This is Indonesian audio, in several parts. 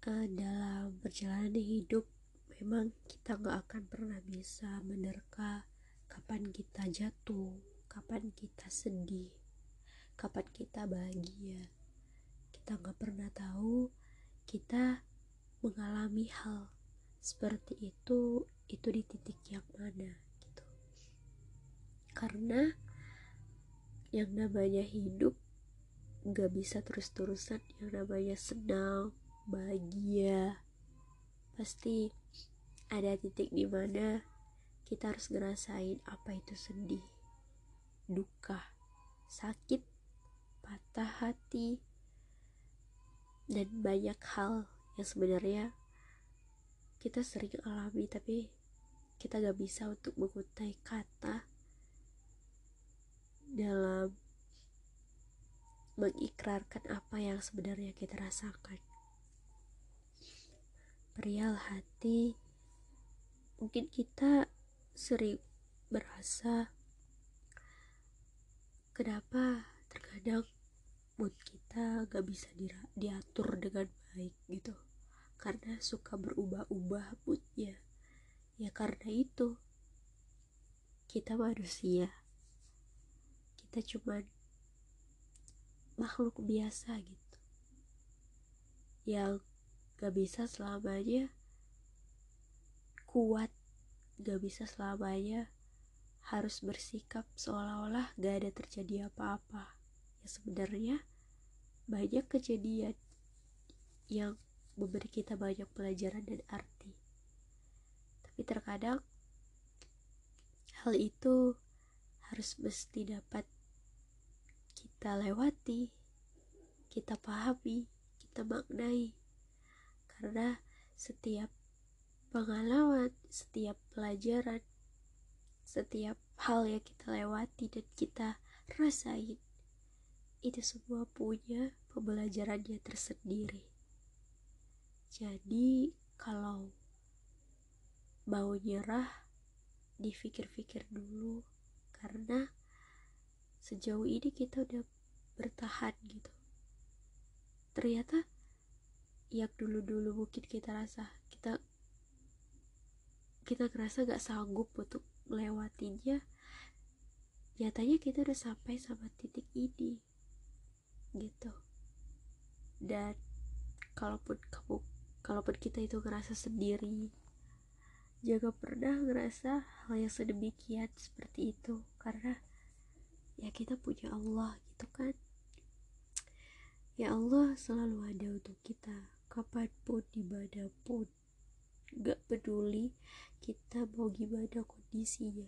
perjalanan hidup memang kita gak akan pernah bisa menerka kapan kita jatuh, kapan kita sedih, kapan kita bahagia. Kita gak pernah tahu kita mengalami hal seperti itu itu di titik yang mana gitu. Karena yang namanya hidup gak bisa terus-terusan yang namanya senang, bahagia, pasti ada titik di mana kita harus ngerasain apa itu sedih, duka, sakit, patah hati, dan banyak hal yang sebenarnya kita sering alami tapi kita gak bisa untuk mengutai kata dalam mengikrarkan apa yang sebenarnya kita rasakan perihal hati. Mungkin kita sering berasa kenapa terkadang mood kita gak bisa diatur dengan baik? gitu. Karena suka berubah-ubah moodnya. Ya karena itu kita manusia. Kita cuma makhluk biasa gitu. Yang gak bisa selamanya kuat. Gak bisa selamanya harus bersikap seolah-olah gak ada terjadi apa-apa. Ya sebenarnya banyak kejadian yang memberi kita banyak pelajaran dan arti. Tapi terkadang hal itu harus mesti dapat kita lewati kita pahami kita maknai karena setiap pengalaman, setiap pelajaran, setiap hal yang kita lewati dan kita rasain itu semua punya pembelajarannya tersendiri. Jadi kalau mau nyerah dipikir-pikir dulu karena sejauh ini kita udah bertahan gitu. Ternyata yang dulu-dulu mungkin kita rasa kita kita ngerasa gak sanggup untuk melewatinya nyatanya kita udah sampai sama titik ini gitu. Dan kalaupun kamu kalaupun kita itu ngerasa sendiri jangan pernah ngerasa hal yang sedemikian seperti itu karena ya kita punya Allah gitu kan? Ya Allah selalu ada untuk kita kapan pun di mana pun gak peduli kita mau gimana kondisinya.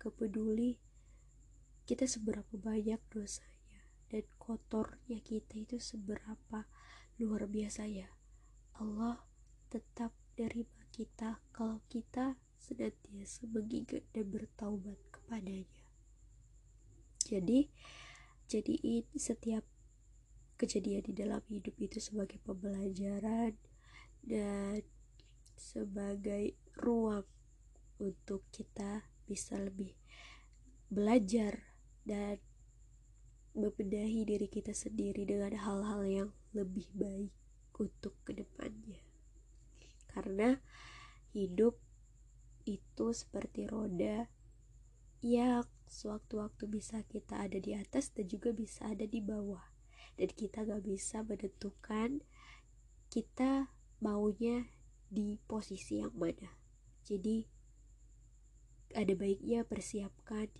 Gak peduli kita seberapa banyak dosanya dan kotornya kita itu seberapa luar biasa ya. Allah tetap nerima kita kalau kita senantiasa mengingat dan bertaubat kepadanya. Jadi jadiin setiap kejadian di dalam hidup itu sebagai pembelajaran dan sebagai ruang untuk kita bisa lebih belajar dan membenahi diri kita sendiri dengan hal-hal yang lebih baik untuk ke depannya karena hidup itu seperti roda yang sewaktu-waktu bisa kita ada di atas dan juga bisa ada di bawah dan kita gak bisa menentukan kita maunya di posisi yang mana. Jadi ada baiknya persiapkan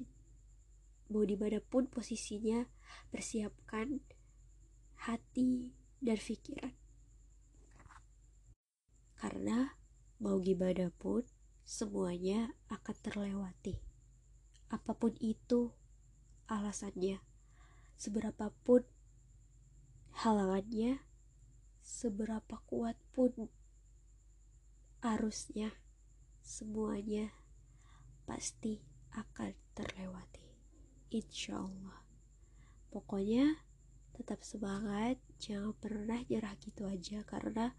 mau di mana pun posisinya persiapkan hati dan pikiran. Karena mau gimana pun semuanya akan terlewati. Apa pun itu alasannya seberapapun halangannya seberapa kuat pun arusnya semuanya pasti akan terlewati insya Allah. Pokoknya tetap semangat jangan pernah nyerah gitu aja karena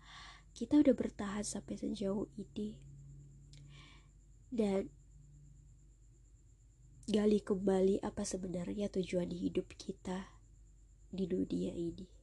kita udah bertahan sampai sejauh ini. Dan gali kembali apa sebenarnya tujuan hidup kita di dunia ini